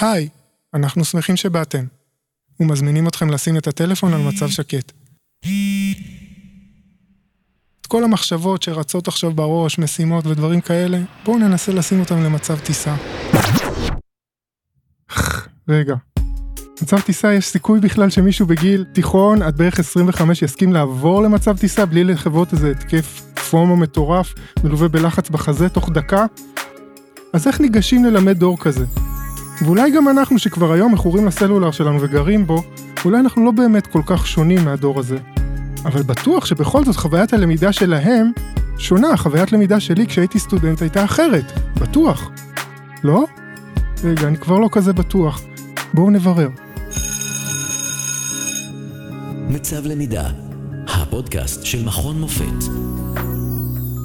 היי, אנחנו שמחים שבאתם, ומזמינים אתכם לשים את הטלפון על מצב שקט. את כל המחשבות שרצות עכשיו בראש, משימות ודברים כאלה, בואו ננסה לשים אותם למצב טיסה. רגע, מצב טיסה יש סיכוי בכלל שמישהו בגיל תיכון עד בערך 25 יסכים לעבור למצב טיסה בלי לחוות איזה התקף פומו מטורף, מלווה בלחץ בחזה תוך דקה? אז איך ניגשים ללמד דור כזה? ואולי גם אנחנו שכבר היום מכורים לסלולר שלנו וגרים בו, אולי אנחנו לא באמת כל כך שונים מהדור הזה. אבל בטוח שבכל זאת חוויית הלמידה שלהם שונה, חוויית למידה שלי כשהייתי סטודנט הייתה אחרת, בטוח. לא? רגע, אני כבר לא כזה בטוח. בואו נברר. מצב למידה, הפודקאסט של מכון מופת.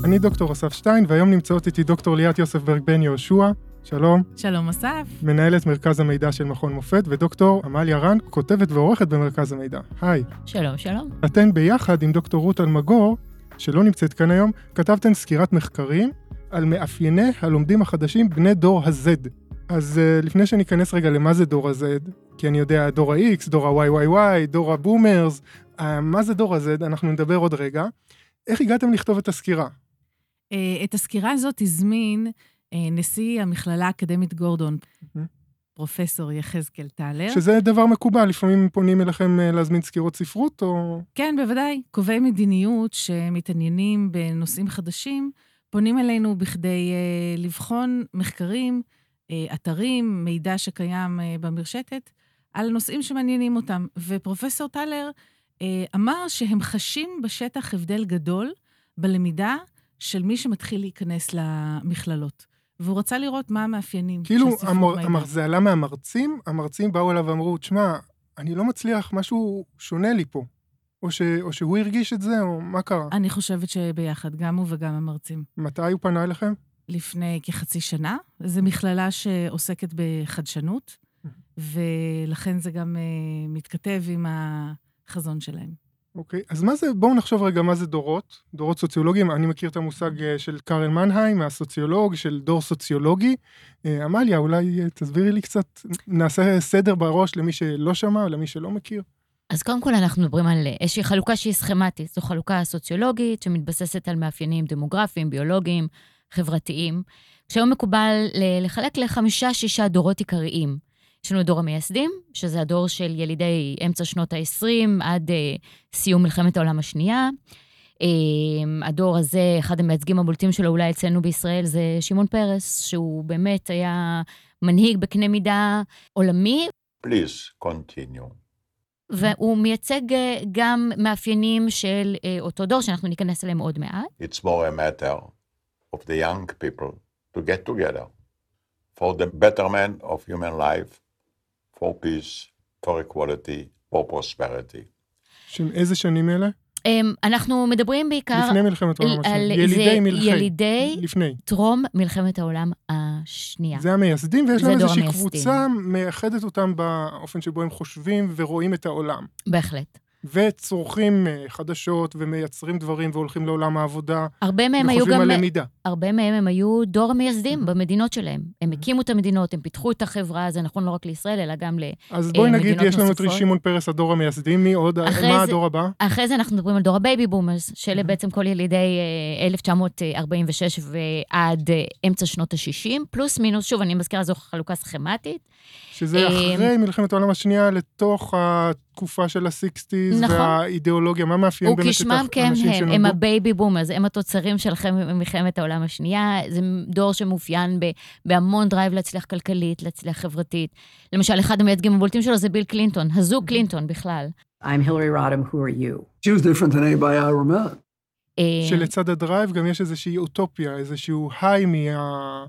אני דוקטור אסף שטיין, והיום נמצאות איתי דוקטור ליאת יוספברג בן יהושע. שלום. שלום אסף. מנהלת מרכז המידע של מכון מופת, ודוקטור עמליה רן, כותבת ועורכת במרכז המידע. היי. שלום, שלום. אתן ביחד עם דוקטור רות אלמגור, שלא נמצאת כאן היום, כתבתן סקירת מחקרים על מאפייני הלומדים החדשים בני דור ה-Z. אז uh, לפני שניכנס רגע למה זה דור ה-Z, כי אני יודע דור ה-X, דור ה-YYY, דור ה boomers, uh, מה זה דור ה-Z, אנחנו נדבר עוד רגע. איך הגעתם לכתוב את הסקירה? Uh, את הסקירה הזאת הזמין נשיא המכללה האקדמית גורדון, Mm-hmm. פרופסור יחזקאל טלר. שזה דבר מקובל, לפעמים פונים אליכם uh, להזמין סקירות ספרות, או... כן, בוודאי. קובעי מדיניות שמתעניינים בנושאים חדשים, פונים אלינו בכדי uh, לבחון מחקרים, uh, אתרים, מידע שקיים uh, במרשתת, על נושאים שמעניינים אותם. ופרופסור טלר uh, אמר שהם חשים בשטח הבדל גדול בלמידה של מי שמתחיל להיכנס למכללות. והוא רצה לראות מה המאפיינים כאילו, של ספרות מידע. המר, זה עלה מהמרצים, המרצים באו אליו ואמרו, תשמע, אני לא מצליח, משהו שונה לי פה. או, ש, או שהוא הרגיש את זה, או מה קרה? אני חושבת שביחד, גם הוא וגם המרצים. מתי הוא פנה אליכם? לפני כחצי שנה. זו מכללה שעוסקת בחדשנות, ולכן זה גם uh, מתכתב עם החזון שלהם. אוקיי, אז מה זה, בואו נחשוב רגע מה זה דורות, דורות סוציולוגיים, אני מכיר את המושג אה, של קארל מנהיים, הסוציולוג, של דור סוציולוגי. אה, עמליה, אולי אה, תסבירי לי קצת, נעשה סדר בראש למי שלא שמע, למי שלא מכיר. אז קודם כל אנחנו מדברים על איזושהי חלוקה שהיא סכמטית. זו חלוקה סוציולוגית שמתבססת על מאפיינים דמוגרפיים, ביולוגיים, חברתיים, שהיום מקובל לחלק לחמישה-שישה דורות עיקריים. יש לנו את דור המייסדים, שזה הדור של ילידי אמצע שנות ה-20 עד אה, סיום מלחמת העולם השנייה. אה, הדור הזה, אחד המייצגים הבולטים שלו אולי אצלנו בישראל זה שמעון פרס, שהוא באמת היה מנהיג בקנה מידה עולמי, Please continue. והוא מייצג אה, גם מאפיינים של אה, אותו דור, שאנחנו ניכנס אליהם עוד מעט. It's more a matter of the young people to get together for the betterment of human life, for peace, for equality, for prosperity. של איזה שנים אלה? אמ, אנחנו מדברים בעיקר לפני מלחמת העולם השנייה. ילידי מלחי. ילידי לפני. טרום מלחמת העולם השנייה. זה המייסדים, ויש זה להם איזושהי. קבוצה מייחדת אותם באופן שבו הם חושבים ורואים את העולם. בהחלט. וצורכים אה, חדשות ומייצרים דברים והולכים לעולם העבודה, הרבה מהם היו וחושבים גם, על למידה. הרבה מהם הם היו דור המייסדים במדינות שלהם. הם הקימו את המדינות, הם פיתחו את החברה, זה נכון לא רק לישראל, אלא גם ל... אז בואי נגיד, יש לנו את נוספות. שמעון פרס, הדור המייסדים, מי עוד? מה הדור הבא? אחרי זה אנחנו מדברים על דור ה baby boomers, שאלה בעצם כל ילידי אה, 1946 ועד אה, אמצע שנות ה-60, פלוס מינוס, שוב, אני מזכירה, זו חלוקה סכמטית. שזה אה, אחרי מלחמת העולם השנייה, לתוך התקופה של ה sixties, נכון. והאידיאולוגיה, מה מאפיין באמת את וכשמם כן האנשים הם, הם שנולדו? ה baby boomers, הם התוצרים שלכם ממלחמת העולם השנייה. זה דור שמאופיין ב, בהמון drive להצליח כלכלית, להצליח חברתית. למשל, אחד המייצגים הבולטים שלו זה ביל קלינטון, הזוג קלינטון בכלל. I'm Hillary Rodham. Who are you? She was different than anybody I ever met. אה, שלצד ה drive גם יש איזושהי אוטופיה, איזשהו היי מה...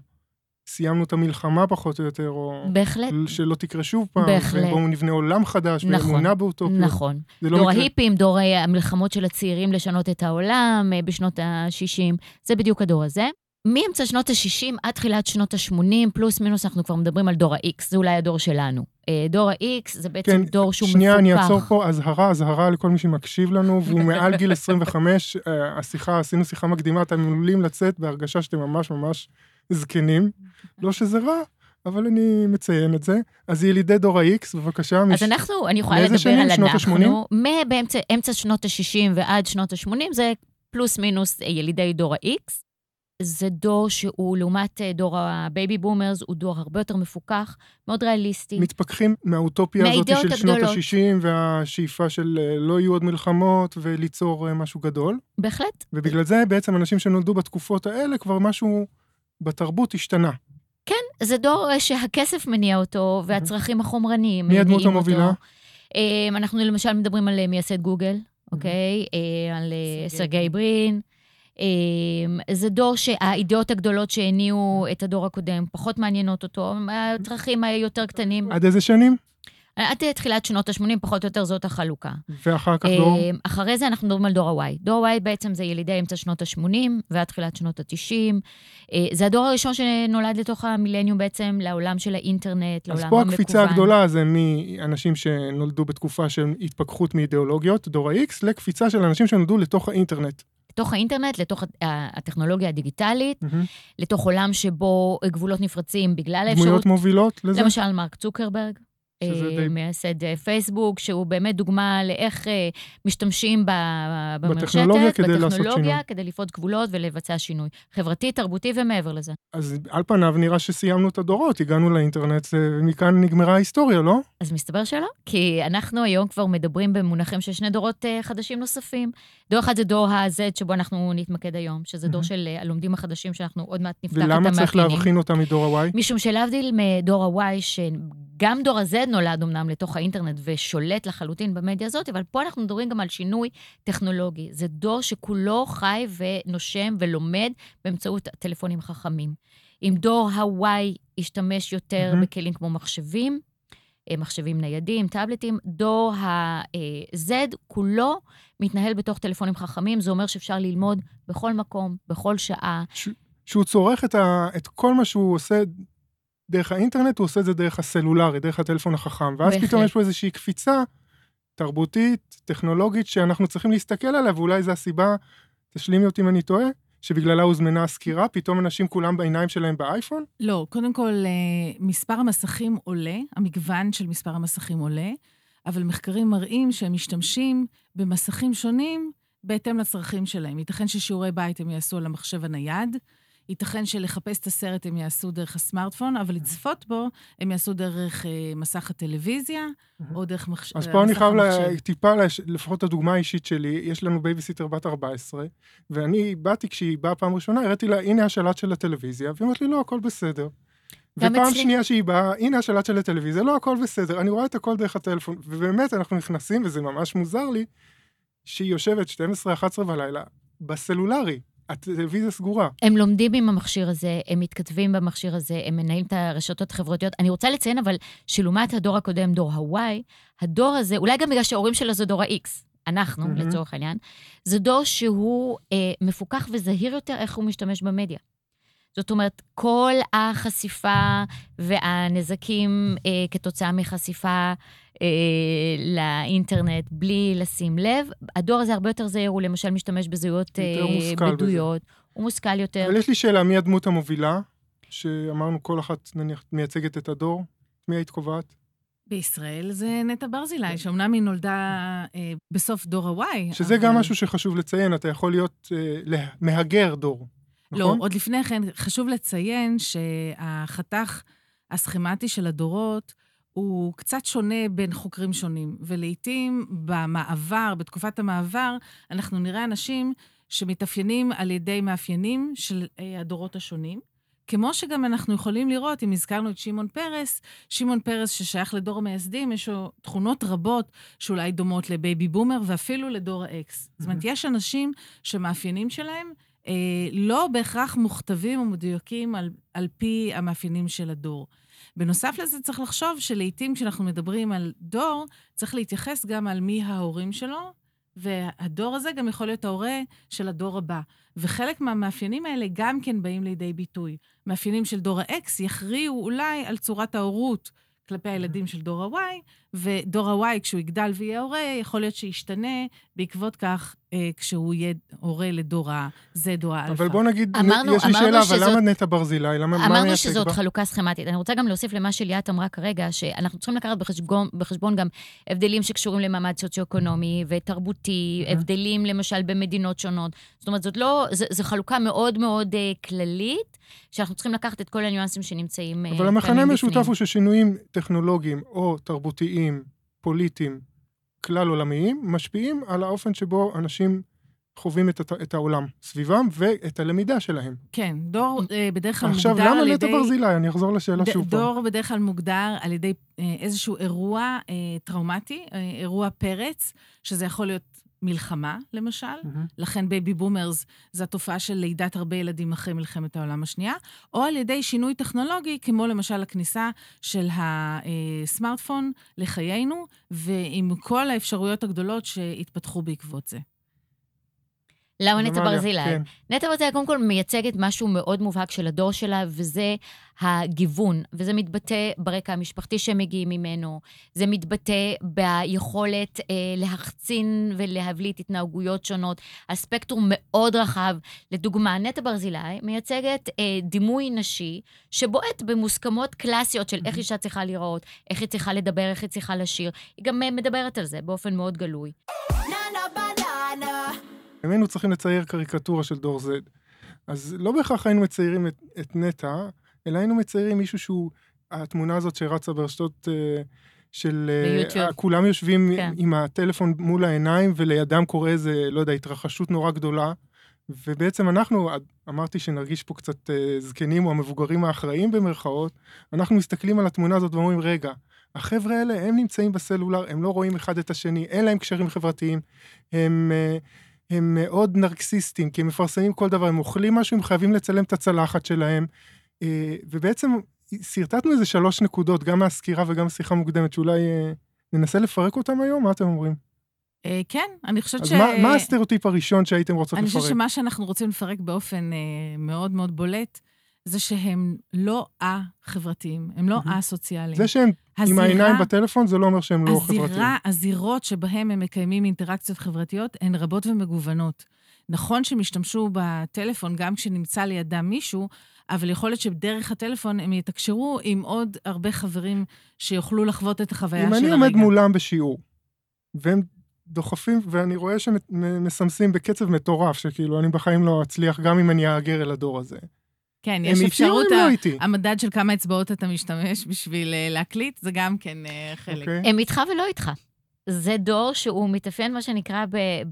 סיימנו את המלחמה פחות או יותר, או בהחלט, שלא תקרה שוב פעם, בהחלט. ובואו נבנה עולם חדש, נכון, ואמונה באוטופיה. נכון. זה לא דור מקרה. ההיפים, דור המלחמות של הצעירים לשנות את העולם אה, בשנות ה-60, זה בדיוק הדור הזה. מאמצע שנות ה-60 עד תחילת שנות ה-80, פלוס מינוס, אנחנו כבר מדברים על דור ה-X, זה אולי הדור שלנו. אה, דור ה-X זה בעצם כן, דור שהוא שנייה, מפוקח. אני אעצור פה, אזהרה, אזהרה לכל מי שמקשיב לנו, והוא מעל גיל 25, אה, השיחה, עשינו שיחה מקדימה, אתם עלולים לצאת בהרגשה שאתם ממש ממש זקנים. לא שזה רע, אבל אני מציין את זה. אז ילידי דור ה-X, בבקשה. אז מש- אנחנו, אני יכולה לדבר שנים? על שנות אנחנו, מבאמצע אמצע שנות ה-60 ועד שנות ה-80, זה פלוס מינוס אה, ילידי דור ה-X. זה דור שהוא, לעומת אה, דור ה baby boomers, הוא דור הרבה יותר מפוקח, מאוד ריאליסטי. מתפכחים מהאוטופיה הזאת של שנות הגדולות. ה-60 והשאיפה של אה, לא יהיו עוד מלחמות וליצור משהו גדול. בהחלט. ובגלל זה בעצם אנשים שנולדו בתקופות האלה, כבר משהו בתרבות השתנה. כן, זה דור אה, שהכסף מניע אותו, והצרכים החומרניים מי הדמות מניעים המובילה? אותו. אה, אנחנו למשל מדברים על אה, מייסד גוגל, אוקיי? על סרגי ברין. זה דור שהאידאות הגדולות שהניעו את הדור הקודם פחות מעניינות אותו, הצרכים היותר קטנים. עד איזה שנים? עד אה, תחילת שנות ה-80, פחות או יותר זאת החלוקה. ואחר כך דור? אה, אחרי זה אנחנו מדברים על דור ה-Y. דור ה-Y בעצם זה ילידי אמצע שנות ה-80 ועד תחילת שנות ה-90. זה הדור הראשון שנולד לתוך המילניום בעצם לעולם של האינטרנט, לעולם אז המקוון. פה הקפיצה הגדולה זה מאנשים שנולדו בתקופה של התפכחות מאידיאולוגיות, דור ה-X, לקפיצה של אנשים שנולדו לתוך האינטרנט. לתוך האינטרנט, לתוך הטכנולוגיה הדיגיטלית, מהמם. לתוך עולם שבו גבולות נפרצים בגלל האפשרות... דמויות מובילות לזה? למשל, מרק צוקרברג. אה, די- מייסד אה, פייסבוק, שהוא באמת דוגמה לאיך אה, משתמשים במרשתת, בטכנולוגיה כדי בטכנולוגיה. כדי לפרוץ גבולות ולבצע שינוי. חברתי, תרבותי ומעבר לזה. אז על פניו נראה שסיימנו את הדורות, הגענו לאינטרנט, מכאן נגמרה ההיסטוריה, לא? אז מסתבר שלא, כי אנחנו היום כבר מדברים במונחים של שני דורות חדשים נוספים. דור אחד זה דור ה-Z, שבו אנחנו נתמקד היום, שזה דור. של הלומדים החדשים, שאנחנו עוד מעט נפתח את ולמה המאפיינים. צריך להבחין אותם מדור ה-Y? משום שלהבדיל מדור ה-Y, שגם דור ה-Z נולד אמנם לתוך האינטרנט ושולט לחלוטין במדיה הזאת, אבל פה אנחנו מדברים גם על שינוי טכנולוגי. זה דור שכולו חי ונושם ולומד באמצעות הטלפונים החכמים. אם דור ה-Y ישתמש יותר מהמם. בכלים כמו מחשבים, אה, מחשבים ניידים, טאבלטים, דור ה-Z כולו מתנהל בתוך טלפונים חכמים, זה אומר שאפשר ללמוד בכל מקום, בכל שעה, שהוא צורך את, ה, את כל מה שהוא עושה דרך האינטרנט, הוא עושה את זה דרך הסלולרי, דרך הטלפון החכם. ואז בהחלט. פתאום יש פה איזושהי קפיצה תרבותית, טכנולוגית, שאנחנו צריכים להסתכל עליה, ואולי זו הסיבה, תשלימי אותי אם אני טועה, שבגללה הוזמנה הסקירה, פתאום אנשים כולם בעיניים שלהם באייפון? לא, קודם כל, אה, מספר המסכים עולה, המגוון של מספר המסכים עולה, אבל מחקרים מראים שהם משתמשים במסכים שונים בהתאם לצרכים שלהם. ייתכן ששיעורי בית הם יעשו על המחשב הנייד, ייתכן שלחפש את הסרט הם יעשו דרך הסמארטפון, אבל לצפות בו הם יעשו דרך אה, מסך הטלוויזיה, או דרך מחש... אז אה, פה אני חייב. לה, טיפה, לש- לפחות הדוגמה האישית שלי, יש לנו בייביסיטר בת 14, ואני באתי, כשהיא באה פעם ראשונה, הראיתי לה, הנה השלט של הטלוויזיה, והיא אומרת לי, לא, הכל בסדר. ופעם אצלי. שנייה שהיא באה, הנה השלט של הטלוויזיה, לא, הכל בסדר, אני רואה את הכל דרך הטלפון, ובאמת, אנחנו נכנסים, וזה ממש מוזר לי, שהיא יושבת 12-11 בלילה בסלולרי, הטלוויזיה סגורה. הם לומדים עם המכשיר הזה, הם מתכתבים במכשיר הזה, הם מנהלים את הרשתות החברתיות. אני רוצה לציין אבל שלעומת הדור הקודם, דור ה-Y, הדור הזה, אולי גם בגלל שההורים שלו זה דור ה-X, אנחנו, מהמם. לצורך העניין, זה דור שהוא אה, מפוקח וזהיר יותר איך הוא משתמש במדיה. זאת אומרת, כל החשיפה והנזקים אה, כתוצאה מחשיפה אה, לאינטרנט בלי לשים לב, הדור הזה הרבה יותר זהיר, הוא למשל משתמש בזהויות אה, מושכל בזה. בדויות, הוא מושכל יותר. אבל יש לי שאלה, מי הדמות המובילה? שאמרנו כל אחת נניח מייצגת את הדור, מי היית קובעת? בישראל זה נטע ברזילי, שאומנם היא נולדה אה, בסוף דור ה-Y. שזה אבל... גם משהו שחשוב לציין, אתה יכול להיות אה, מהגר דור, לא, נכון? עוד לפני כן, חשוב לציין שהחתך הסכמטי של הדורות הוא קצת שונה בין חוקרים שונים, ולעיתים במעבר, בתקופת המעבר, אנחנו נראה אנשים שמתאפיינים על ידי מאפיינים של אה, הדורות השונים. כמו שגם אנחנו יכולים לראות, אם הזכרנו את שמעון פרס, שמעון פרס ששייך לדור המייסדים, יש לו תכונות רבות שאולי דומות לבייבי בומר ואפילו לדור ה-X. זאת אומרת, יש אנשים שמאפיינים שלהם לא בהכרח מוכתבים ומדויקים על, על פי המאפיינים של הדור. בנוסף לזה, צריך לחשוב שלעיתים כשאנחנו מדברים על דור, צריך להתייחס גם על מי ההורים שלו, והדור הזה גם יכול להיות ההורה של הדור הבא. וחלק מהמאפיינים האלה גם כן באים לידי ביטוי. מאפיינים של דור ה-X יכריעו אולי על צורת ההורות כלפי הילדים של דור ה-Y, ודור ה-Y, כשהוא יגדל ויהיה הורה, יכול להיות שישתנה בעקבות כך אה, כשהוא יהיה הורה לדור ה-Z או האלפא. אבל בוא נגיד, אמרנו- יש לי אמרנו שאלה, אבל שזאת- למה נטע ברזילי? למה, מה אמרנו שזאת בה? חלוקה סכמטית. אני רוצה גם להוסיף למה שליאת אמרה כרגע, שאנחנו צריכים לקחת בחשבון, בחשבון גם הבדלים שקשורים למעמד סוציו-אקונומי ותרבותי, מהמם. הבדלים למשל במדינות שונות. זאת אומרת, זאת לא, זו חלוקה מאוד מאוד אה, כללית, שאנחנו צריכים לקחת את כל הניואנסים שנמצאים אה, אבל המכנה המשותף. הוא ששינויים טכנולוגיים או תרבותיים, פוליטיים, כלל עולמיים, משפיעים על האופן שבו אנשים חווים את, את העולם סביבם ואת הלמידה שלהם. כן, דור אה, בדרך כלל עכשיו, מוגדר למה על ידי... ברזילי? אני אחזור לשאלה ד- שוב פעם. דור בדרך כלל מוגדר על ידי אה, איזשהו אירוע אה, טראומטי, אה, אירוע פרץ, שזה יכול להיות מלחמה, למשל. מהמם. לכן baby boomers זה התופעה של לידת הרבה ילדים אחרי מלחמת העולם השנייה, או על ידי שינוי טכנולוגי, כמו למשל הכניסה של הסמארטפון לחיינו, ועם כל האפשרויות הגדולות שהתפתחו בעקבות זה. למה נטע עמליה, ברזילי? כן. נטע ברזילי קודם כל מייצגת משהו מאוד מובהק של הדור שלה, וזה הגיוון, וזה מתבטא ברקע המשפחתי שהם מגיעים ממנו, זה מתבטא ביכולת אה, להחצין ולהבליט התנהגויות שונות, הספקטרום מאוד רחב. לדוגמה, נטע ברזילי מייצגת אה, דימוי נשי שבועט במוסכמות קלאסיות של איך אישה צריכה להיראות, איך היא צריכה לדבר, איך היא צריכה לשיר. היא גם אה, מדברת על זה באופן מאוד גלוי. אם היינו צריכים לצייר קריקטורה של דור Z, אז לא בהכרח היינו מציירים את, את נטע, אלא היינו מציירים מישהו שהוא, התמונה הזאת שרצה ברשתות אה, של... אה, ביוטיוב. כולם יושבים כן. עם הטלפון מול העיניים, ולידם קורה איזה, לא יודע, התרחשות נורא גדולה. ובעצם אנחנו, אמרתי שנרגיש פה קצת אה, זקנים או המבוגרים האחראים במרכאות, אנחנו מסתכלים על התמונה הזאת ואומרים, רגע, החבר'ה האלה, הם נמצאים בסלולר, הם לא רואים אחד את השני, אין להם קשרים חברתיים, הם, אה, הם מאוד נרקסיסטים, כי הם מפרסמים כל דבר, הם אוכלים משהו, הם חייבים לצלם את הצלחת שלהם, אה, ובעצם שרטטנו איזה שלוש נקודות, גם מהסקירה וגם שיחה מוקדמת, שאולי אה, ננסה לפרק אותם היום, מה אתם אומרים? אה, כן, אני חושבת אז ש... מה, מה הסטריאוטיפ הראשון שהייתם רוצות אני לפרק? חושבת שמה שאנחנו רוצים לפרק באופן מאוד מאוד בולט, זה שהם לא א-חברתיים, הם לא. א-סוציאליים. זה שהם עם הזירה- העיניים בטלפון, זה לא אומר שהם לא חברתיים. הזירה, הזירות שבהם הם מקיימים אינטראקציות חברתיות הן רבות ומגוונות. נכון שהם השתמשו בטלפון גם כשנמצא לידם מישהו, אבל יכול להיות שבדרך הטלפון הם יתקשרו עם עוד הרבה חברים שיוכלו לחוות את החוויה של אם הרגע. אני עומד מולם בשיעור, והם דוחפים, ואני רואה שהם מסמסים בקצב מטורף, שכאילו אני בחיים לא אצליח, גם אם אני אאגר אל הדור הזה. כן, יש אפשרות, הם ה- לא? המדד של כמה אצבעות אתה משתמש בשביל אה, להקליט, זה גם כן אה, חלק. אוקיי? הם איתך ולא איתך. זה דור שהוא מתאפיין, מה שנקרא, ב-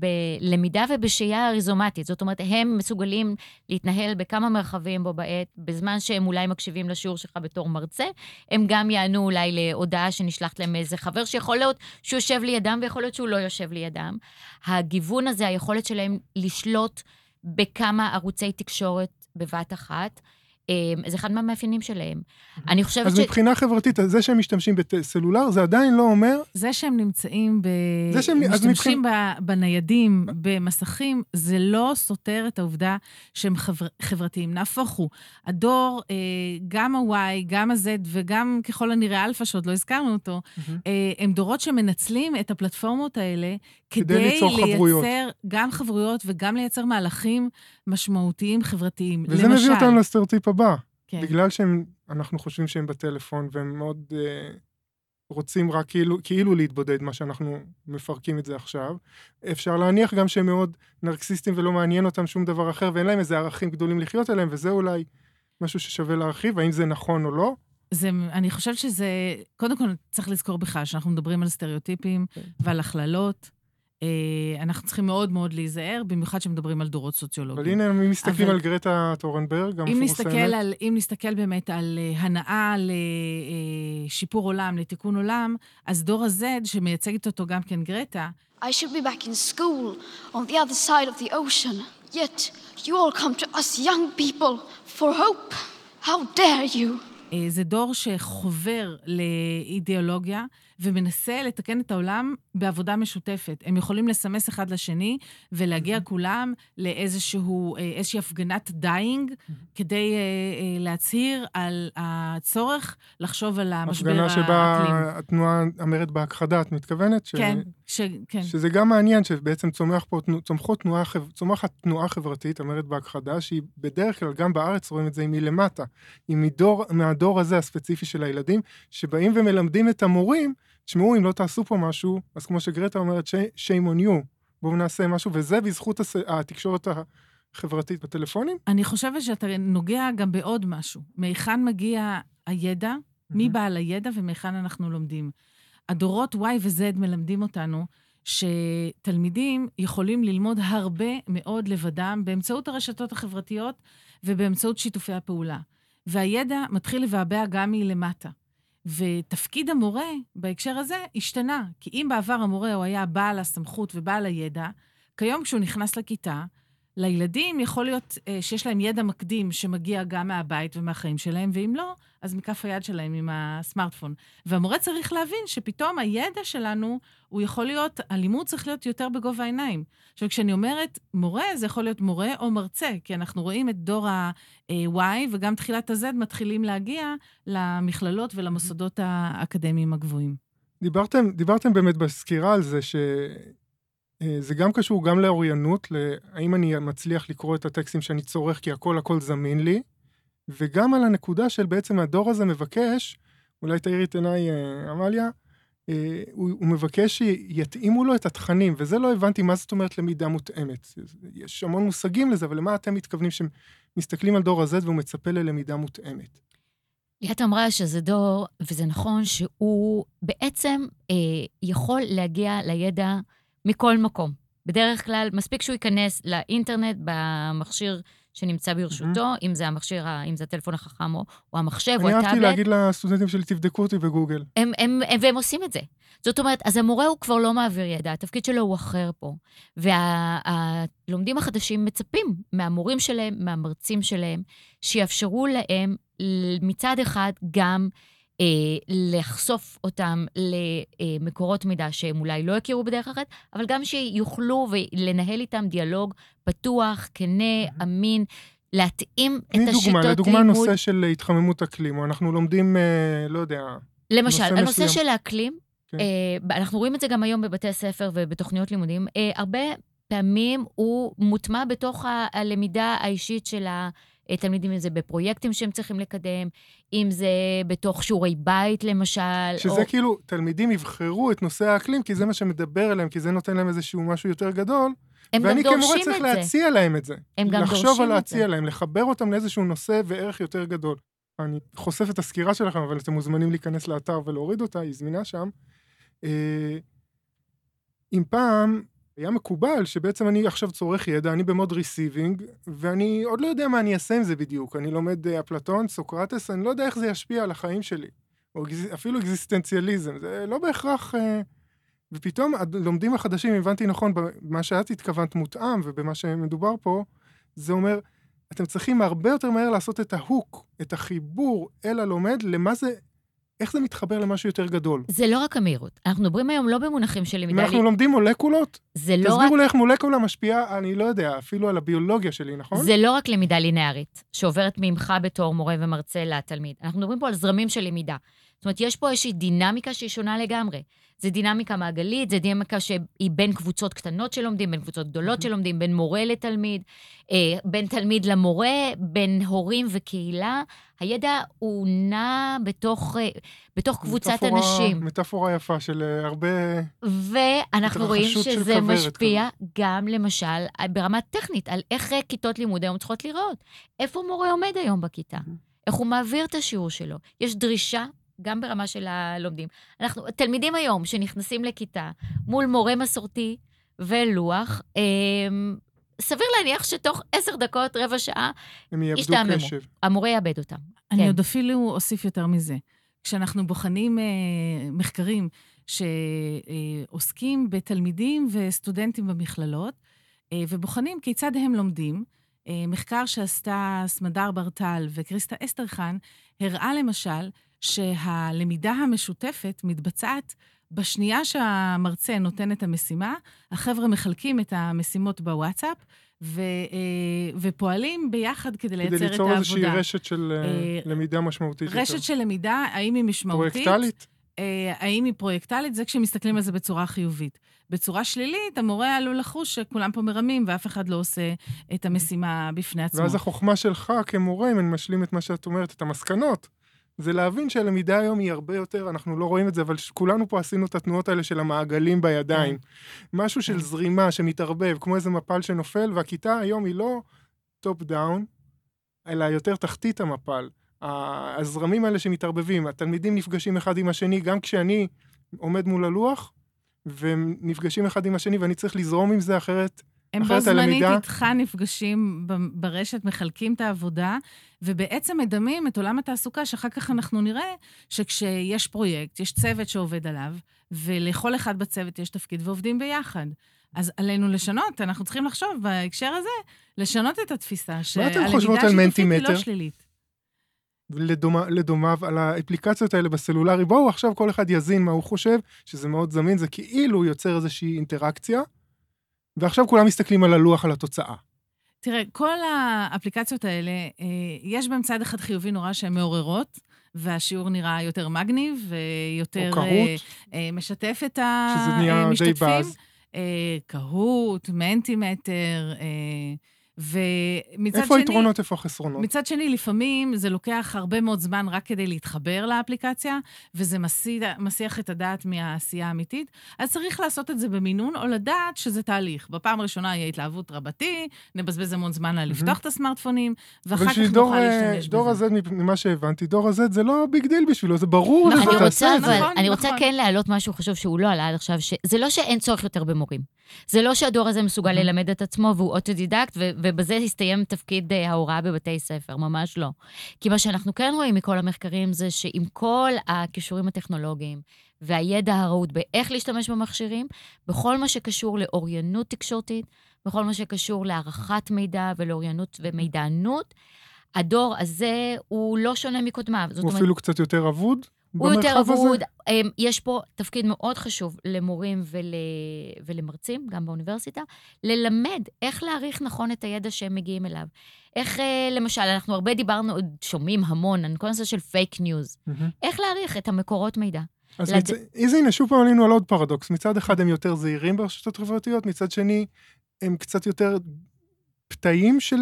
בלמידה ובשהייה אריזומטית. זאת אומרת, הם מסוגלים להתנהל בכמה מרחבים בו בעת, בזמן שהם אולי מקשיבים לשיעור שלך בתור מרצה, הם גם יענו אולי להודעה שנשלחת להם מאיזה חבר, שיכול להיות שהוא יושב לידם ויכול להיות שהוא לא יושב לידם. הגיוון הזה, היכולת שלהם לשלוט בכמה ערוצי תקשורת בבת אחת, זה אחד מהמאפיינים שלהם. אני חושבת אז ש... מבחינה חברתית, זה שהם משתמשים בסלולר, זה עדיין לא אומר זה שהם נמצאים ב... זה שהם- אז משתמשים ב... בניידים, במסכים, זה לא סותר את העובדה שהם חבר... חברתיים. נהפוך הוא. הדור, אה, גם ה-Y, גם ה-Z וגם ככל הנראה אלפא, שעוד לא הזכרנו אותו, אה, הם דורות שמנצלים את הפלטפורמות האלה כדי כדי ליצור חברויות. לייצר גם חברויות וגם לייצר מהלכים משמעותיים חברתיים. וזה מביא אותנו לסטריאוטיפ הבא. כן. בגלל שאנחנו חושבים שהם בטלפון, והם מאוד אה, רוצים רק כאילו, כאילו להתבודד, מה שאנחנו מפרקים את זה עכשיו, אפשר להניח גם שהם מאוד נרקסיסטים ולא מעניין אותם שום דבר אחר, ואין להם איזה ערכים גדולים לחיות עליהם, וזה אולי משהו ששווה להרחיב, האם זה נכון או לא. זה, אני חושבת שזה, קודם כל צריך לזכור בכלל שאנחנו מדברים על סטריאוטיפים כן. ועל הכללות. אה, אנחנו צריכים מאוד מאוד להיזהר, במיוחד כשמדברים על דורות סוציולוגיים. אבל הנה, אם מסתכלים אבל- על גרטה טורנברג, אם המפורסמת, נסתכל, על, אם נסתכל באמת על אה, הנאה לשיפור עולם, לתיקון עולם, אז דור ה-Z, שמייצגת אותו גם כן גרטה, I should be back in school on the other side of the ocean. Yet you all come to us young people for hope. How dare you? אה, זה דור שחובר לאידיאולוגיה ומנסה לתקן את העולם בעבודה משותפת. הם יכולים לסמס אחד לשני ולהגיע כולם לאיזשהו, אה, הפגנת die-in כדי אה, אה, להצהיר על הצורך לחשוב על המשבר הפגנה שבה האקלים. התנועה, המרד בהכחדה, את מתכוונת? ש... כן, ש... כן. שזה גם מעניין, שבעצם צומח פה, צומחות תנועה, צומחת תנועה חברתית, המרד בהכחדה, שהיא בדרך כלל, גם בארץ רואים את זה, היא מלמטה. היא מדור, מהדור הזה הספציפי של הילדים, שבאים ומלמדים את המורים, תשמעו, אם לא תעשו פה משהו, אז כמו שגרטה אומרת, "ש- shame on you, בואו נעשה משהו, וזה בזכות הס... התקשורת החברתית בטלפונים. אני חושבת שאתה נוגע גם בעוד משהו. מהיכן מגיע הידע, מי בעל הידע ומהיכן אנחנו לומדים. הדורות Y ו-Z מלמדים אותנו שתלמידים יכולים ללמוד הרבה מאוד לבדם באמצעות הרשתות החברתיות ובאמצעות שיתופי הפעולה. והידע מתחיל לבעבע גם מלמטה. ותפקיד המורה בהקשר הזה השתנה, כי אם בעבר המורה הוא היה בעל הסמכות ובעל הידע, כיום כשהוא נכנס לכיתה, לילדים יכול להיות אה, שיש להם ידע מקדים שמגיע גם מהבית ומהחיים שלהם, ואם לא, אז מכף היד שלהם עם הסמארטפון. והמורה צריך להבין שפתאום הידע שלנו, הוא יכול להיות, הלימוד צריך להיות יותר בגובה העיניים. עכשיו, כשאני אומרת מורה, זה יכול להיות מורה או מרצה, כי אנחנו רואים את דור ה-Y וגם תחילת ה-Z מתחילים להגיע למכללות ולמוסדות האקדמיים הגבוהים. דיברתם, דיברתם באמת בסקירה על זה שזה גם קשור גם לאוריינות, להאם אני מצליח לקרוא את הטקסטים שאני צורך כי הכל הכל זמין לי, וגם על הנקודה של בעצם הדור הזה מבקש, אולי תאירי את עיניי אה, עמליה, אה, הוא, הוא מבקש שיתאימו לו את התכנים, וזה לא הבנתי מה זאת אומרת למידה מותאמת. יש המון מושגים לזה, אבל למה אתם מתכוונים שמסתכלים על דור ה-Z והוא מצפה ללמידה מותאמת? ליאת אמרה שזה דור, וזה נכון, שהוא בעצם אה, יכול להגיע לידע מכל מקום. בדרך כלל, מספיק שהוא ייכנס לאינטרנט במכשיר שנמצא ברשותו, mm-hmm. אם זה המכשיר, אם זה הטלפון החכם או, או המחשב או אני הטאבלט. אהבתי להגיד לסטודנטים שלי, תבדקו אותי בגוגל. הם, הם, הם, והם עושים את זה. זאת אומרת, אז המורה הוא כבר לא מעביר ידע, התפקיד שלו הוא אחר פה. והלומדים החדשים מצפים מהמורים שלהם, מהמרצים שלהם, שיאפשרו להם מצד אחד גם אה, לחשוף אותם למקורות מידע שהם אולי לא יכירו בדרך אחרת, אבל גם שיוכלו לנהל איתם דיאלוג פתוח, כנה, אמין, להתאים את השיטות לימוד. לדוגמה נושא של התחממות אקלים, או אנחנו לומדים, אה, לא יודע, למשל, נושא הנושא מסוים. של האקלים, כן. אה, אנחנו רואים את זה גם היום בבתי ספר ובתוכניות לימודים, אה, הרבה פעמים הוא מוטמע בתוך ה- הלמידה האישית של התלמידים, אם זה בפרויקטים שהם צריכים לקדם, אם זה בתוך שיעורי בית, למשל. שזה או... כאילו, תלמידים יבחרו את נושא האקלים, כי זה מה שמדבר אליהם, כי זה נותן להם איזשהו משהו יותר גדול, הם גם ואני כמורה דורשים צריך את זה. להציע להם את זה. הם גם לחשוב דורשים על את להציע זה. להם, לחבר אותם לאיזשהו נושא וערך יותר גדול. אני חושף את הסקירה שלכם, אבל אתם מוזמנים להיכנס לאתר ולהוריד אותה, היא זמינה שם. אה, אם פעם היה מקובל שבעצם אני עכשיו צורך ידע, אני במוד ריסיבינג, ואני עוד לא יודע מה אני אעשה עם זה בדיוק. אני לומד אה, אפלטון, סוקרטס, אני לא יודע איך זה ישפיע על החיים שלי. או אפילו אקזיסטנציאליזם, זה לא בהכרח... אה, ופתאום הלומדים החדשים, הבנתי נכון, במה שאת התכוונת מותאם ובמה שמדובר פה, זה אומר, אתם צריכים הרבה יותר מהר לעשות את ההוק, את החיבור אל הלומד, למה זה, איך זה מתחבר למשהו יותר גדול. זה לא רק המהירות. אנחנו מדברים היום לא במונחים של למידה... אנחנו לומדים מולקולות, זה לא רק תסבירו לי איך מולקולה משפיעה, אני לא יודע, אפילו על הביולוגיה שלי, נכון? זה לא רק למידה לינארית, שעוברת ממך בתור מורה ומרצה לתלמיד. אנחנו מדברים פה על זרמים של למידה. זאת אומרת, יש פה איזושהי דינמיקה שהיא שונה לגמרי. זה דינמיקה מעגלית, זה דינמיקה שהיא בין קבוצות קטנות שלומדים, בין קבוצות גדולות שלומדים, בין מורה לתלמיד, אה, בין תלמיד למורה, בין הורים וקהילה. הידע הוא נע בתוך, אה, בתוך קבוצת מטאפורה- אנשים. מטאפורה יפה של אה, הרבה... ואנחנו רואים שזה משפיע גם, למשל, ברמה טכנית, על איך כיתות לימוד היום צריכות להיראות. איפה מורה עומד היום בכיתה? איך הוא מעביר את השיעור שלו? יש דרישה גם ברמה של הלומדים. אנחנו, תלמידים היום שנכנסים לכיתה מול מורה מסורתי ולוח, אמ, סביר להניח שתוך עשר דקות, רבע שעה, הם יאבדו ישתעממו. קשב. המורה יאבד אותם. אני כן. עוד אפילו אוסיף יותר מזה. כשאנחנו בוחנים אה, מחקרים שעוסקים בתלמידים וסטודנטים במכללות, אה, ובוחנים כיצד הם לומדים, אה, מחקר שעשתה סמדר ברטל וקריסטה אסטרחן, הראה למשל שהלמידה המשותפת מתבצעת בשנייה שהמרצה נותן את המשימה, החבר'ה מחלקים את המשימות בוואטסאפ, ו, אה, ופועלים ביחד כדי לייצר את העבודה. כדי ליצור איזושהי רשת של אה, למידה משמעותית רשת יותר. של למידה, האם היא משמעותית? פרויקטלית? אה, האם היא פרויקטלית? זה כשמסתכלים על זה בצורה חיובית. בצורה שלילית, המורה עלול לחוש שכולם פה מרמים ואף אחד לא עושה את המשימה בפני עצמו. ואז החוכמה שלך כמורה, אם אני משלים את מה שאת אומרת, את המסקנות, זה להבין שהלמידה היום היא הרבה יותר, אנחנו לא רואים את זה, אבל כולנו פה עשינו את התנועות האלה של המעגלים בידיים. כן. משהו של כן. זרימה שמתערבב, כמו איזה מפל שנופל, והכיתה היום היא לא top down, אלא יותר תחתית המפל. הזרמים האלה שמתערבבים, התלמידים נפגשים אחד עם השני, גם כשאני עומד מול הלוח, והם נפגשים אחד עם השני, ואני צריך לזרום עם זה אחרת. הם בו זמנית איתך נפגשים ברשת, מחלקים את העבודה, ובעצם מדמים את עולם התעסוקה, שאחר כך אנחנו נראה שכשיש פרויקט, יש צוות שעובד עליו, ולכל אחד בצוות יש תפקיד, ועובדים ביחד. אז עלינו לשנות, אנחנו צריכים לחשוב בהקשר הזה, לשנות את התפיסה, שהלמידה השיתופית היא לא שלילית. לדומה, לדומיו על האפליקציות האלה בסלולרי. בואו עכשיו כל אחד יזין מה הוא חושב, שזה מאוד זמין, זה כאילו יוצר איזושהי אינטראקציה, ועכשיו כולם מסתכלים על הלוח, על התוצאה. תראה, כל האפליקציות האלה, אה, יש בהם צד אחד חיובי נורא שהן מעוררות, והשיעור נראה יותר מגניב ויותר... או קהוט. אה, משתף את המשתתפים. שזה נהיה די באז. קהוט, מנטימטר. ומצד איפה שני... איפה היתרונות, איפה החסרונות? מצד שני, לפעמים זה לוקח הרבה מאוד זמן רק כדי להתחבר לאפליקציה, וזה מסיח, מסיח את הדעת מהעשייה האמיתית. אז צריך לעשות את זה במינון, או לדעת שזה תהליך. בפעם הראשונה יהיה התלהבות רבתי, נבזבז המון זמן על לפתוח את הסמארטפונים, ואחר כך נוכל אה, להשתמש בזה. דור ה-Z, ממה שהבנתי, דור ה-Z זה לא big deal בשבילו, זה ברור נכון, שזה תעשה את זה. נכון, אני רוצה נכון. כן להעלות משהו חשוב שהוא לא עלה עד עכשיו, שזה לא שאין צורך יותר במורים. זה לא שהדור הזה מסוגל ללמד את עצמו והוא אוטודידקט, ובזה הסתיים תפקיד אה, ההוראה בבתי ספר, ממש לא. כי מה שאנחנו כן רואים מכל המחקרים זה שעם כל הכישורים הטכנולוגיים והידע הרהוט באיך להשתמש במכשירים, בכל מה שקשור לאוריינות תקשורתית, בכל מה שקשור להערכת מידע ולאוריינות ומידענות, הדור הזה הוא לא שונה מקודמיו. הוא אפילו אומרת, קצת יותר אבוד? הוא יותר אבוד. אמ, יש פה תפקיד מאוד חשוב למורים ול, ולמרצים, גם באוניברסיטה, ללמד איך להעריך נכון את הידע שהם מגיעים אליו. איך, אה, למשל, אנחנו הרבה דיברנו, עוד שומעים המון, על כל הנושא של fake news. איך להעריך את המקורות מידע. אז לד... מצ... הנה, שוב פעם עלינו על עוד פרדוקס. מצד אחד הם יותר זהירים ברשתות חברתיות, מצד שני, הם קצת יותר פתיים של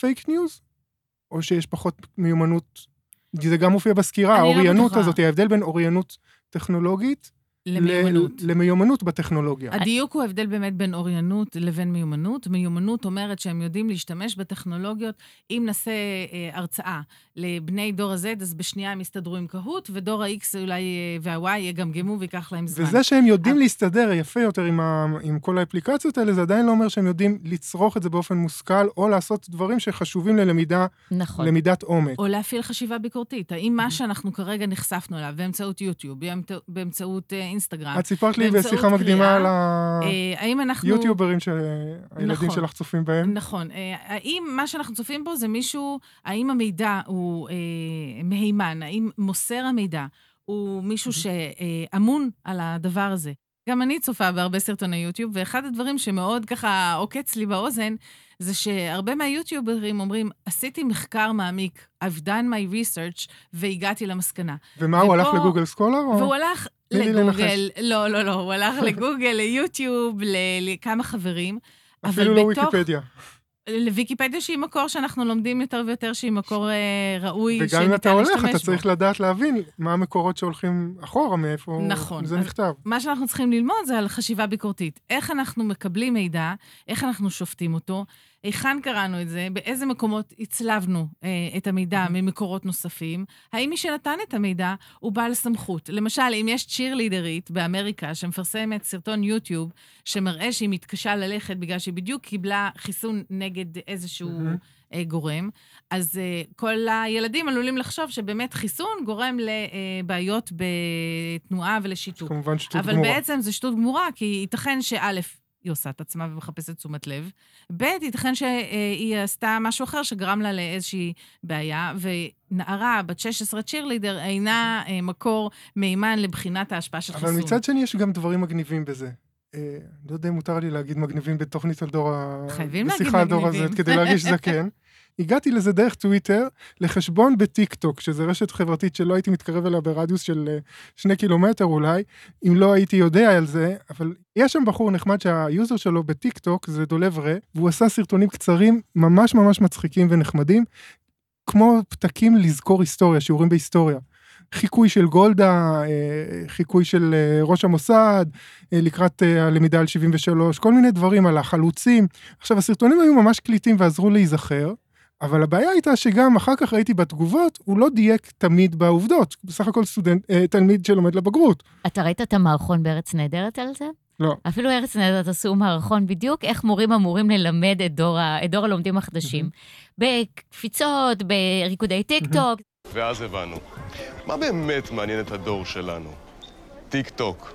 fake uh, news? או שיש פחות מיומנות זה גם מופיע בסקירה, האוריינות לא הזאת, ההבדל בין אוריינות טכנולוגית למיומנות. למיומנות בטכנולוגיה. הדיוק הוא ההבדל באמת בין אוריינות לבין מיומנות. מיומנות אומרת שהם יודעים להשתמש בטכנולוגיות. אם נעשה אה, הרצאה לבני דור ה-Z, אז בשנייה הם יסתדרו עם קהוט, ודור ה-X אולי אה, וה-Y יגמגמו וייקח להם זמן. וזה שהם יודעים אבל... להסתדר יפה יותר עם, ה... עם כל האפליקציות האלה, זה עדיין לא אומר שהם יודעים לצרוך את זה באופן מושכל, או לעשות דברים שחשובים ללמידה, נכון. למידת עומק. או להפעיל חשיבה ביקורתית. האם מה שאנחנו כרגע נחשפנו אליו באמצעות יוטיוב, באמצעות אה, אינסטגרם. את סיפרת לי בשיחה מקדימה על היוטיוברים שהילדים נכון, שלך צופים בהם. נכון. אה, האם מה שאנחנו צופים בו זה מישהו, האם המידע הוא אה, מהימן, האם מוסר המידע הוא מישהו שאמון על הדבר הזה. גם אני צופה בהרבה סרטוני יוטיוב, ואחד הדברים שמאוד ככה עוקץ לי באוזן, זה שהרבה מהיוטיוברים אומרים, עשיתי מחקר מעמיק, I've done my research, והגעתי למסקנה. ומה, ופה, הוא הלך לגוגל סקולר? והוא הלך לגוגל, לא, לא, לא, הוא הלך לגוגל, ליוטיוב, לכמה חברים. אפילו לא ויקיפדיה. לוויקיפדיה שהיא מקור שאנחנו לומדים יותר ויותר, שהיא מקור אה, ראוי שניתן להשתמש בו. וגם אם אתה הולך, אתה צריך לדעת להבין מה המקורות שהולכים אחורה, מאיפה נכון. זה נכתב. מה שאנחנו צריכים ללמוד זה על חשיבה ביקורתית. איך אנחנו מקבלים מידע, איך אנחנו שופטים אותו, היכן קראנו את זה, באיזה מקומות הצלבנו אה, את המידע ממקורות נוספים, האם מי שנתן את המידע הוא בעל סמכות. למשל, אם יש צ'ירלידרית באמריקה שמפרסמת סרטון יוטיוב שמראה שהיא מתקשה ללכת בגלל שהיא בדיוק קיבלה חיסון נגד איזשהו... אה, גורם, אז uh, כל הילדים עלולים לחשוב שבאמת חיסון גורם לבעיות בתנועה ולשיתוק. כמובן שטות גמורה. אבל בעצם זה שטות גמורה, כי ייתכן שא', היא עושה את עצמה ומחפשת תשומת לב. ב', ייתכן שהיא עשתה משהו אחר שגרם לה לאיזושהי בעיה, ונערה בת 16 צ'ירלידר אינה אה, מקור מימן לבחינת ההשפעה של חיסון. אבל מצד שני יש גם דברים מגניבים בזה. אה, לא יודע אם מותר לי להגיד מגניבים בתוכנית על דור ה... חייבים להגיד בשיחה על דור מגניבים. הזה, כדי להרגיש זקן. הגעתי לזה דרך טוויטר, לחשבון בטיק טוק, שזה רשת חברתית שלא הייתי מתקרב אליה ברדיוס של אה, שני קילומטר אולי, אם לא הייתי יודע על זה, אבל יש שם בחור נחמד שה user שלו בטיק טוק זה דולב רה, והוא עשה סרטונים קצרים ממש ממש מצחיקים ונחמדים, כמו פתקים לזכור היסטוריה, שיעורים בהיסטוריה. חיקוי של גולדה, אה, חיקוי של אה, ראש המוסד, לקראת הלמידה על 73, כל מיני דברים על החלוצים. עכשיו, הסרטונים היו ממש קליטים ועזרו להיזכר, אבל הבעיה הייתה שגם אחר כך ראיתי בתגובות, הוא לא דייק תמיד בעובדות. בסך הכל סטודנט, אה, תלמיד שלומד לבגרות. אתה ראית את המערכון בארץ נהדרת על זה? לא. אפילו ארץ נהדרת עשו מערכון בדיוק איך מורים אמורים ללמד את דור, ה- את דור הלומדים החדשים. בקפיצות, בריקודי טיק טוק. ואז הבנו, מה באמת מעניין את הדור שלנו? טיק טוק.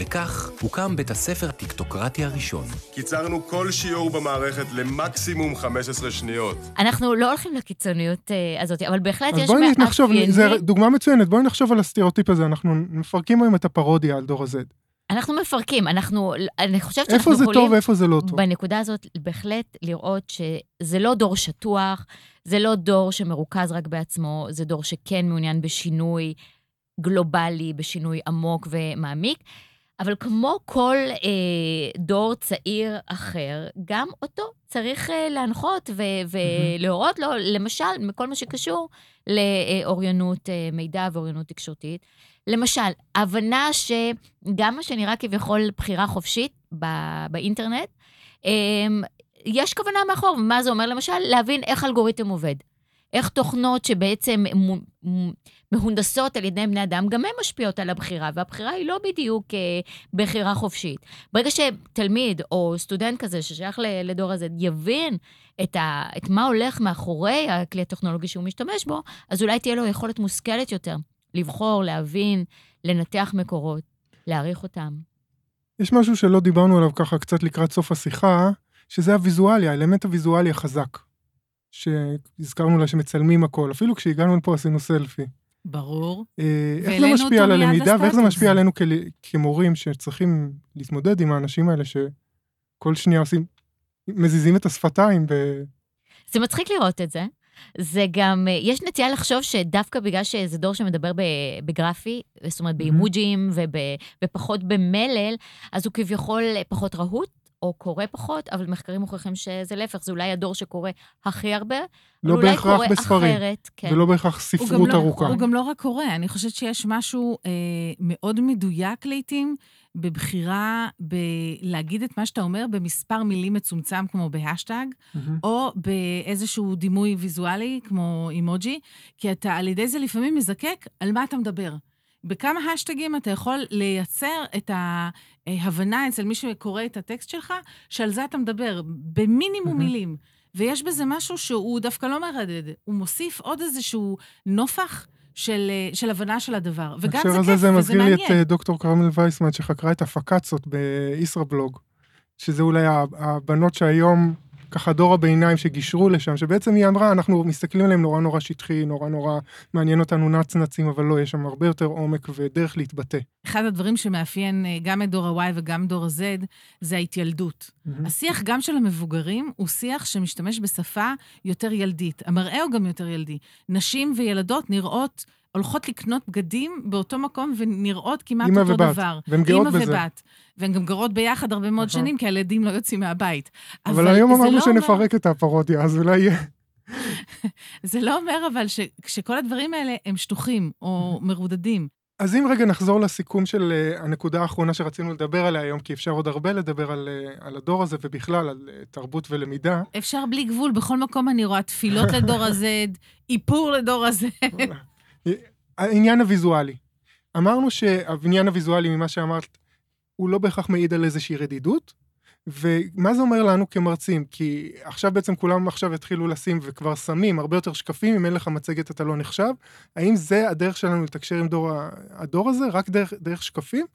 וכך הוקם בית הספר הטיקטוקרטי הראשון. קיצרנו כל שיעור במערכת למקסימום 15 שניות. אנחנו לא הולכים לקיצוניות אה, הזאת, אבל בהחלט אז יש בואי נחשוב, מאפיינים. זו דוגמה מצוינת, בואי נחשוב על הסטריאוטיפ הזה, אנחנו מפרקים היום את הפרודיה על דור ה-Z. אנחנו מפרקים, אנחנו, אני חושבת איפה שאנחנו זה יכולים... טוב ואיפה זה לא טוב. בנקודה הזאת, בהחלט לראות שזה לא דור שטוח, זה לא דור שמרוכז רק בעצמו, זה דור שכן מעוניין בשינוי גלובלי, בשינוי עמוק ומעמיק. אבל כמו כל אה, דור צעיר אחר, גם אותו צריך אה, להנחות ו- ולהורות לו, למשל, מכל מה שקשור לאוריינות אה, מידע ואוריינות תקשורתית. למשל, הבנה שגם מה שנראה כביכול בחירה חופשית ב- באינטרנט, אה, יש כוונה מאחור, ומה זה אומר למשל? להבין איך אלגוריתם עובד. איך תוכנות שבעצם מהונדסות על ידי בני אדם, גם הן משפיעות על הבחירה, והבחירה היא לא בדיוק אה, בחירה חופשית. ברגע שתלמיד או סטודנט כזה ששייך לדור הזה יבין את, ה, את מה הולך מאחורי הכלי הטכנולוגי שהוא משתמש בו, אז אולי תהיה לו יכולת מושכלת יותר לבחור, להבין, לנתח מקורות, להעריך אותם. יש משהו שלא דיברנו עליו ככה קצת לקראת סוף השיחה, שזה הוויזואלי, האלמנט הוויזואלי החזק. שהזכרנו לה שמצלמים הכל, אפילו כשהגענו לפה עשינו סלפי. ברור. אה, איך זה משפיע על הלמידה ואיך זה. משפיע עלינו כמורים שצריכים להתמודד עם האנשים האלה שכל שנייה עושים, מזיזים את השפתיים ב... זה מצחיק לראות את זה. זה גם, אה, יש נטייה לחשוב שדווקא בגלל שזה דור שמדבר בגרפי, זאת אומרת באימוג'ים וב, ופחות במלל, אז הוא כביכול פחות רהוט, או קורא פחות, אבל מחקרים מוכיחים שזה להפך, זה אולי הדור שקורא הכי הרבה, אבל לא אולי בהכרח קורא בספרים, אחרת. כן. ולא בהכרח הוא גם ספרות לא- ארוכה. הוא גם לא רק קורא, אני חושבת שיש משהו אה, מאוד מדויק לעתים בבחירה בלהגיד את מה שאתה אומר במספר מילים מצומצם כמו בהשטג, מהמם. או באיזשהו דימוי ויזואלי כמו אימוג'י, כי אתה על ידי זה לפעמים מזקק על מה אתה מדבר. בכמה השטגים אתה יכול לייצר את ההבנה אצל מי שקורא את הטקסט שלך, שעל זה אתה מדבר, במינימום. מילים. ויש בזה משהו שהוא דווקא לא מרדד, הוא מוסיף עוד איזשהו נופח של, אה, של הבנה של הדבר. וגם בהקשר זה הזה כיף זה וזה מזכיר לי את מעניין. אה, דוקטור כרמל וייסמן שחקרה את הפקצות בישראבלוג, שזה אולי הבנות שהיום, ככה דור הביניים שגישרו לשם, שבעצם היא אמרה, אנחנו מסתכלים עליהם נורא נורא שטחי, נורא נורא מעניין אותנו נצנצים, אבל לא, יש שם הרבה יותר עומק ודרך להתבטא. אחד הדברים שמאפיין אה, גם את דור ה-Y וגם דור ה-Z זה ההתיילדות. השיח גם של המבוגרים הוא שיח שמשתמש בשפה יותר ילדית. המראה הוא גם יותר ילדי. נשים וילדות נראות, הולכות לקנות בגדים באותו מקום ונראות כמעט אותו ובת, דבר. והן גאות בזה. ובת. והן גם גרות ביחד הרבה מאוד נכון. שנים, כי הילדים לא יוצאים מהבית. אבל היום זה אמרנו לא אומר- שנפרק את הפרודיה, אז אולי יהיה... זה לא אומר אבל ש- שכל הדברים האלה הם שטוחים או מרודדים. אז אם רגע נחזור לסיכום של uh, הנקודה האחרונה שרצינו לדבר עליה היום, כי אפשר עוד הרבה לדבר על, uh, על הדור הזה ובכלל על uh, תרבות ולמידה. אפשר בלי גבול, בכל מקום אני רואה תפילות לדור ה-Z, איפור לדור ה-Z. העניין הוויזואלי. אמרנו שהעניין הוויזואלי ממה שאמרת, הוא לא בהכרח מעיד על איזושהי רדידות, ומה זה אומר לנו כמרצים? כי עכשיו בעצם כולם עכשיו התחילו לשים וכבר שמים הרבה יותר שקפים, אם אין לך מצגת אתה לא נחשב. האם זה הדרך שלנו לתקשר עם דור הדור הזה, רק דרך, דרך שקפים?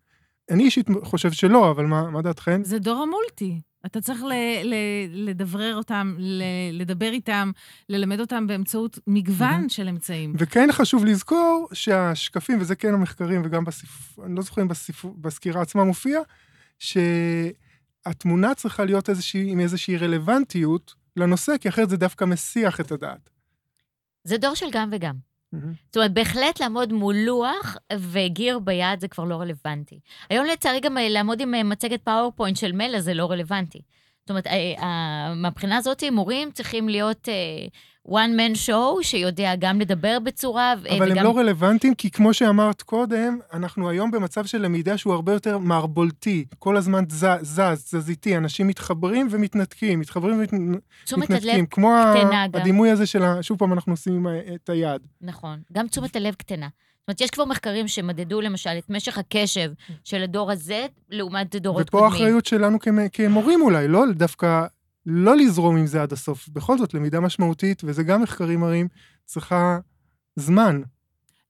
אני אישית חושב שלא, אבל מה, מה דעתכן? זה דור המולטי. אתה צריך ל- ל- לדברר אותם, ל- לדבר איתם, ללמד אותם באמצעות מגוון של אמצעים. וכן חשוב לזכור שהשקפים, וזה כן המחקרים, וגם בספר, אני לא זוכר אם בספר, בסקירה עצמה מופיע, שהתמונה צריכה להיות איזושהי, עם איזושהי רלוונטיות לנושא, כי אחרת זה דווקא מסיח את הדעת. זה דור של גם וגם. זאת אומרת, בהחלט לעמוד מול לוח וגיר ביד זה כבר לא רלוונטי. היום לצערי גם אה, לעמוד עם אה, מצגת PowerPoint של מלל זה לא רלוונטי. זאת אומרת, אה, מהבחינה הזאת מורים צריכים להיות one man show שיודע גם לדבר בצורה אבל וגם... הם לא רלוונטיים, כי כמו שאמרת קודם, אנחנו היום במצב של למידה שהוא הרבה יותר מערבולתי, כל הזמן זז, זז, תזזיתי, אנשים מתחברים ומתנתקים, מתחברים ומתנתקים. כמו ה... הדימוי הזה של, ה... שוב פעם, אנחנו עושים את היד. נכון, גם תשומת הלב קטנה. זאת אומרת, יש כבר מחקרים שמדדו למשל את משך הקשב של הדור הזה לעומת דורות ופה קודמים. ופה האחריות שלנו כמורים אולי, לא דווקא לא לזרום עם זה עד הסוף. בכל זאת, למידה משמעותית, וזה גם מחקרים מראים, צריכה זמן.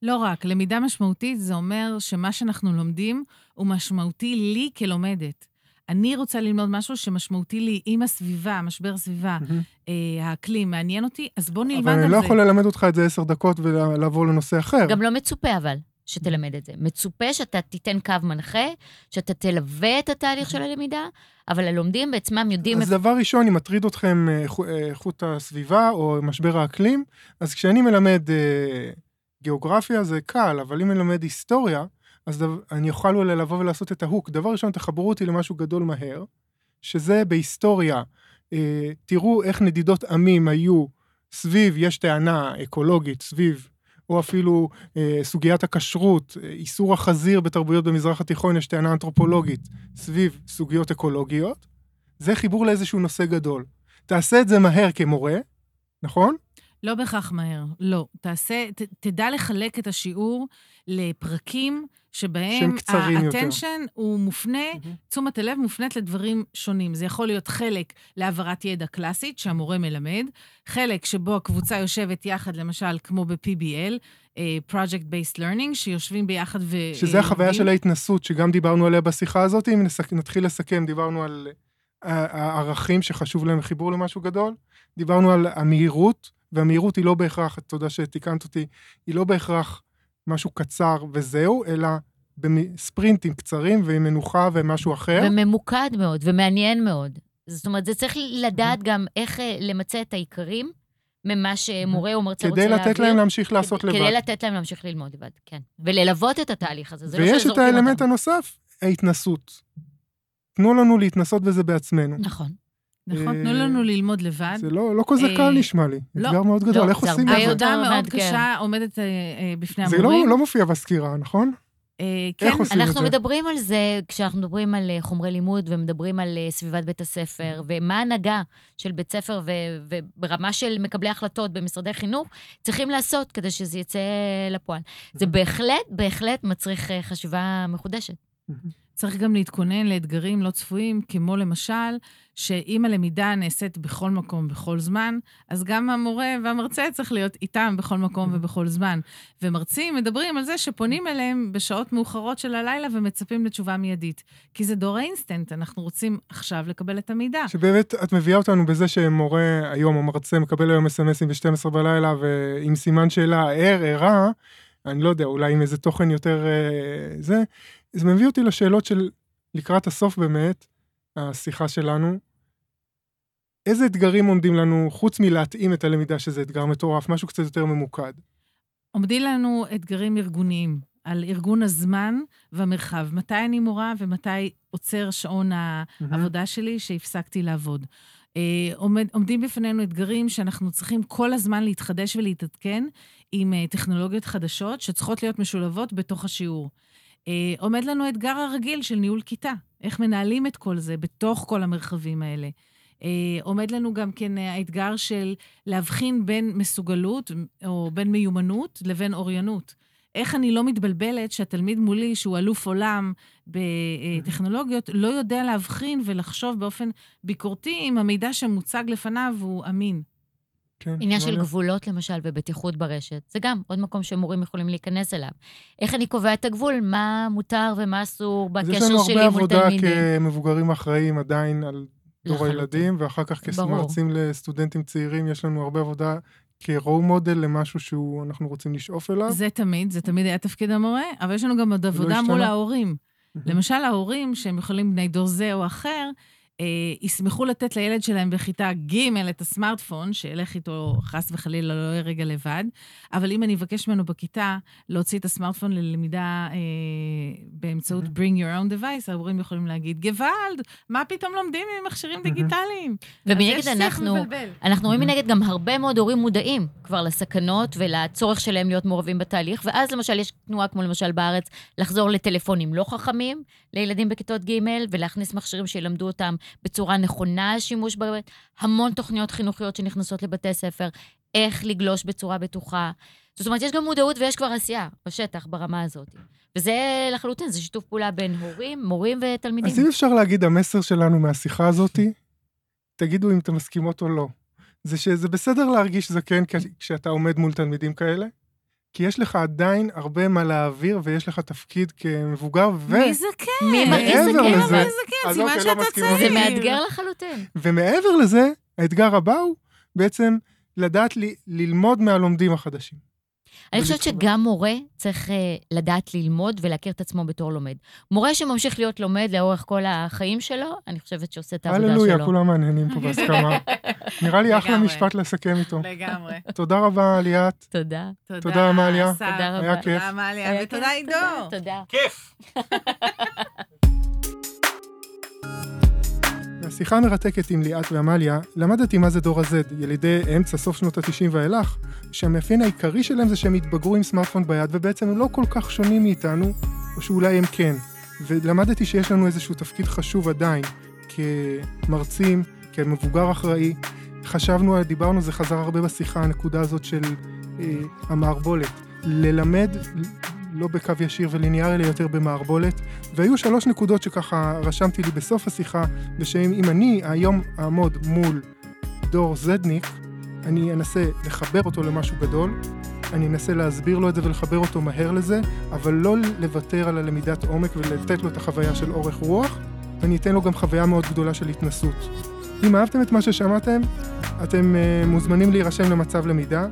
לא רק, למידה משמעותית זה אומר שמה שאנחנו לומדים הוא משמעותי לי כלומדת. אני רוצה ללמוד משהו שמשמעותי לי עם הסביבה, משבר הסביבה, mm-hmm. אה, האקלים, מעניין אותי, אז בוא נלמד על זה. אבל אני לא יכול ללמד אותך את זה עשר דקות ולעבור לנושא אחר. גם לא מצופה, אבל. שתלמד את זה. מצופה שאתה תיתן קו מנחה, שאתה תלווה את התהליך של הלמידה, אבל הלומדים בעצמם יודעים... אז דבר ראשון, אם מטריד אתכם אה, אה, איכות הסביבה או משבר האקלים, אז כשאני מלמד אה, גיאוגרפיה זה קל, אבל אם אני מלמד היסטוריה, אז אני אוכל אולי לבוא ולעשות את ההוק. דבר ראשון, תחברו אותי למשהו גדול מהר, שזה בהיסטוריה. אה, תראו איך נדידות עמים היו סביב, יש טענה אקולוגית, סביב או אפילו אה, סוגיית הכשרות, אה, איסור החזיר בתרבויות במזרח התיכון, יש טענה אנתרופולוגית סביב סוגיות אקולוגיות, זה חיבור לאיזשהו נושא גדול. תעשה את זה מהר כמורה, נכון? לא בהכרח מהר, לא. תעשה, ת, תדע לחלק את השיעור לפרקים שבהם האטנשן הוא מופנה, mm-hmm. תשומת הלב מופנית לדברים שונים. זה יכול להיות חלק להעברת ידע קלאסית שהמורה מלמד, חלק שבו הקבוצה יושבת יחד, למשל, כמו ב-PBL, uh, Project Based Learning, שיושבים ביחד ו... שזה החוויה של ההתנסות, שגם דיברנו עליה בשיחה הזאת. אם נסק, נתחיל לסכם, דיברנו על הערכים שחשוב להם חיבור למשהו גדול, דיברנו על המהירות, והמהירות היא לא בהכרח, תודה שתיקנת אותי, היא לא בהכרח משהו קצר וזהו, אלא בספרינטים קצרים ועם מנוחה ומשהו אחר. וממוקד מאוד ומעניין מאוד. זאת אומרת, זה צריך לדעת גם איך אה, למצא את העיקרים ממה שמורה או מרצה רוצה להעביר. כדי לתת להם להמשיך לעשות כדי, לבד. כדי לתת להם להמשיך ללמוד לבד, כן. וללוות את התהליך הזה, זה לא ויש את האלמנט אותם. הנוסף, ההתנסות. תנו לנו להתנסות בזה בעצמנו. נכון. נכון, תנו לנו ללמוד לבד. זה לא, לא כזה קל נשמע לי. לא, אתגר מאוד גדול, לא, איך עושים את זה? העבודה מאוד קשה עומדת בפני המורים. זה לא מופיע בסקירה, נכון? כן, אנחנו מדברים על זה כשאנחנו מדברים על חומרי לימוד ומדברים על סביבת בית הספר, ומה ההנהגה של בית ספר וברמה של מקבלי החלטות במשרדי חינוך צריכים לעשות כדי שזה יצא לפועל. זה בהחלט, בהחלט מצריך חשיבה מחודשת. צריך גם להתכונן לאתגרים לא צפויים, כמו למשל, שאם הלמידה נעשית בכל מקום, בכל זמן, אז גם המורה והמרצה צריך להיות איתם בכל מקום ובכל זמן. ומרצים מדברים על זה שפונים אליהם בשעות מאוחרות של הלילה ומצפים לתשובה מיידית. כי זה דור האינסטנט, אנחנו רוצים עכשיו לקבל את המידע. שבאמת, את מביאה אותנו בזה שמורה היום, או מרצה, מקבל היום אס.אם.אסים ב-12 בלילה, ועם סימן שאלה ער, ערה, אני לא יודע, אולי עם איזה תוכן יותר אה, זה, זה מביא אותי לשאלות של לקראת הסוף באמת, השיחה שלנו. איזה אתגרים עומדים לנו, חוץ מלהתאים את הלמידה, שזה אתגר מטורף, משהו קצת יותר ממוקד? עומדים לנו אתגרים ארגוניים, על ארגון הזמן והמרחב. מתי אני מורה ומתי עוצר שעון העבודה שלי שהפסקתי לעבוד. אה, עומד, עומדים בפנינו אתגרים שאנחנו צריכים כל הזמן להתחדש ולהתעדכן עם אה, טכנולוגיות חדשות שצריכות להיות משולבות בתוך השיעור. אה, עומד לנו אתגר הרגיל של ניהול כיתה, איך מנהלים את כל זה בתוך כל המרחבים האלה. אה, עומד לנו גם כן האתגר של להבחין בין מסוגלות או בין מיומנות לבין אוריינות. איך אני לא מתבלבלת שהתלמיד מולי, שהוא אלוף עולם בטכנולוגיות, לא יודע להבחין ולחשוב באופן ביקורתי אם המידע שמוצג לפניו הוא אמין. כן, עניין של מעניין. גבולות, למשל, ובטיחות ברשת. זה גם עוד מקום שמורים יכולים להיכנס אליו. איך אני קובע את הגבול? מה מותר ומה אסור אז בקשר יש לנו שלי הרבה מול עבודה תלמידים? כמבוגרים אחראים עדיין על דור לחלוטין. הילדים, ואחר כך ברור. כמרצים לסטודנטים צעירים, יש לנו הרבה עבודה כרואו מודל למשהו שאנחנו רוצים לשאוף אליו. זה תמיד, זה תמיד היה תפקיד המורה, אבל יש לנו גם עוד עבודה השתנה. מול ההורים. למשל, ההורים, שהם יכולים בני דור זה או אחר, ישמחו לתת לילד שלהם בכיתה ג' את הסמארטפון, שילך איתו חס וחלילה לא יהיה רגע לבד, אבל אם אני אבקש ממנו בכיתה להוציא את הסמארטפון ללמידה אה, באמצעות bring your own device, ההורים יכולים להגיד, גוואלד, מה פתאום לומדים עם מכשירים. דיגיטליים? ומנגד אנחנו. אנחנו רואים מנגד גם הרבה מאוד הורים מודעים כבר לסכנות ולצורך שלהם להיות מעורבים בתהליך, ואז למשל יש תנועה כמו למשל בארץ, לחזור לטלפונים לא חכמים לילדים בכיתות ג' ולהכניס מכשירים שילמדו אותם בצורה נכונה שימוש בבית, המון תוכניות חינוכיות שנכנסות לבתי ספר, איך לגלוש בצורה בטוחה. זאת אומרת, יש גם מודעות ויש כבר עשייה בשטח ברמה הזאת. וזה לחלוטין, זה שיתוף פעולה בין הורים, מורים ותלמידים. אז אם אפשר להגיד, המסר שלנו מהשיחה הזאתי, תגידו אם אתם מסכימות או לא. זה שזה בסדר להרגיש זקן כש- כשאתה עומד מול תלמידים כאלה, כי יש לך עדיין הרבה מה להעביר ויש לך תפקיד כמבוגר, ו... מי זקן? מי מרגיש מעבר זקן? לזה- מי זקן? אז סימן אוקיי, לא שאתה. צעיר. זה מאתגר לחלוטין. ומעבר לזה, האתגר הבא הוא בעצם לדעת ל- ללמוד מהלומדים החדשים. אני חושבת. שגם מורה צריך uh, לדעת ללמוד ולהכיר את עצמו בתור לומד. מורה שממשיך להיות לומד לאורך כל החיים שלו, אני חושבת שעושה את העבודה הללויה, שלו. כולם מהנהנים פה בהסכמה. נראה לי אחלה. משפט לסכם איתו. לגמרי. תודה רבה, ליאת. תודה. תודה, עמליה. תודה היה רבה. כיף. תודה, עמליה, היה ותודה, עידו. תודה. כיף! מהשיחה המרתקת עם ליאת ועמליה, למדתי מה זה דור ה-Z, ילידי אמצע סוף שנות ה-90 ואילך, שהמאפיין העיקרי שלהם זה שהם התבגרו עם סמארטפון ביד, ובעצם הם לא כל כך שונים מאיתנו, או שאולי הם כן. ולמדתי שיש לנו איזשהו תפקיד חשוב עדיין, כמרצים, כמבוגר אחראי. חשבנו, דיברנו, זה חזר הרבה בשיחה, הנקודה הזאת של אה, המערבולת. ללמד לא בקו ישיר וליניארי, אלא יותר במערבולת. והיו שלוש נקודות שככה רשמתי לי בסוף השיחה, ושאם אם אני היום אעמוד מול דור זדניק, אני אנסה לחבר אותו למשהו גדול, אני אנסה להסביר לו את זה ולחבר אותו מהר לזה, אבל לא לוותר על הלמידת עומק ולתת לו את החוויה של אורך רוח, ואני אתן לו גם חוויה מאוד גדולה של התנסות. אם אהבתם את מה ששמעתם, אתם uh, מוזמנים להירשם למצב למידה,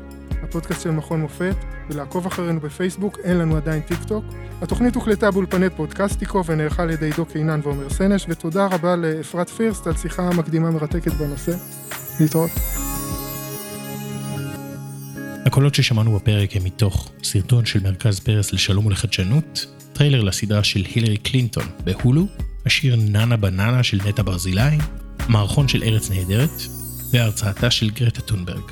הפודקאסט של מכון מופת, ולעקוב אחרינו בפייסבוק, אין לנו עדיין טיק טוק. התוכנית הוקלטה באולפני פודקסטיקו ונערכה על ידי עידו קינן ועומר סנש, ותודה רבה לאפרת פירסט על שיחה מקדימה מרתקת בנושא. להתראות. הקולות ששמענו בפרק הם מתוך סרטון של מרכז פרס לשלום ולחדשנות, טריילר לסדרה של הילרי קלינטון בהולו, השיר נאנה בננה של נטע ברזילי, מערכון של ארץ נהדרת, והרצאתה של גרטה טונברג.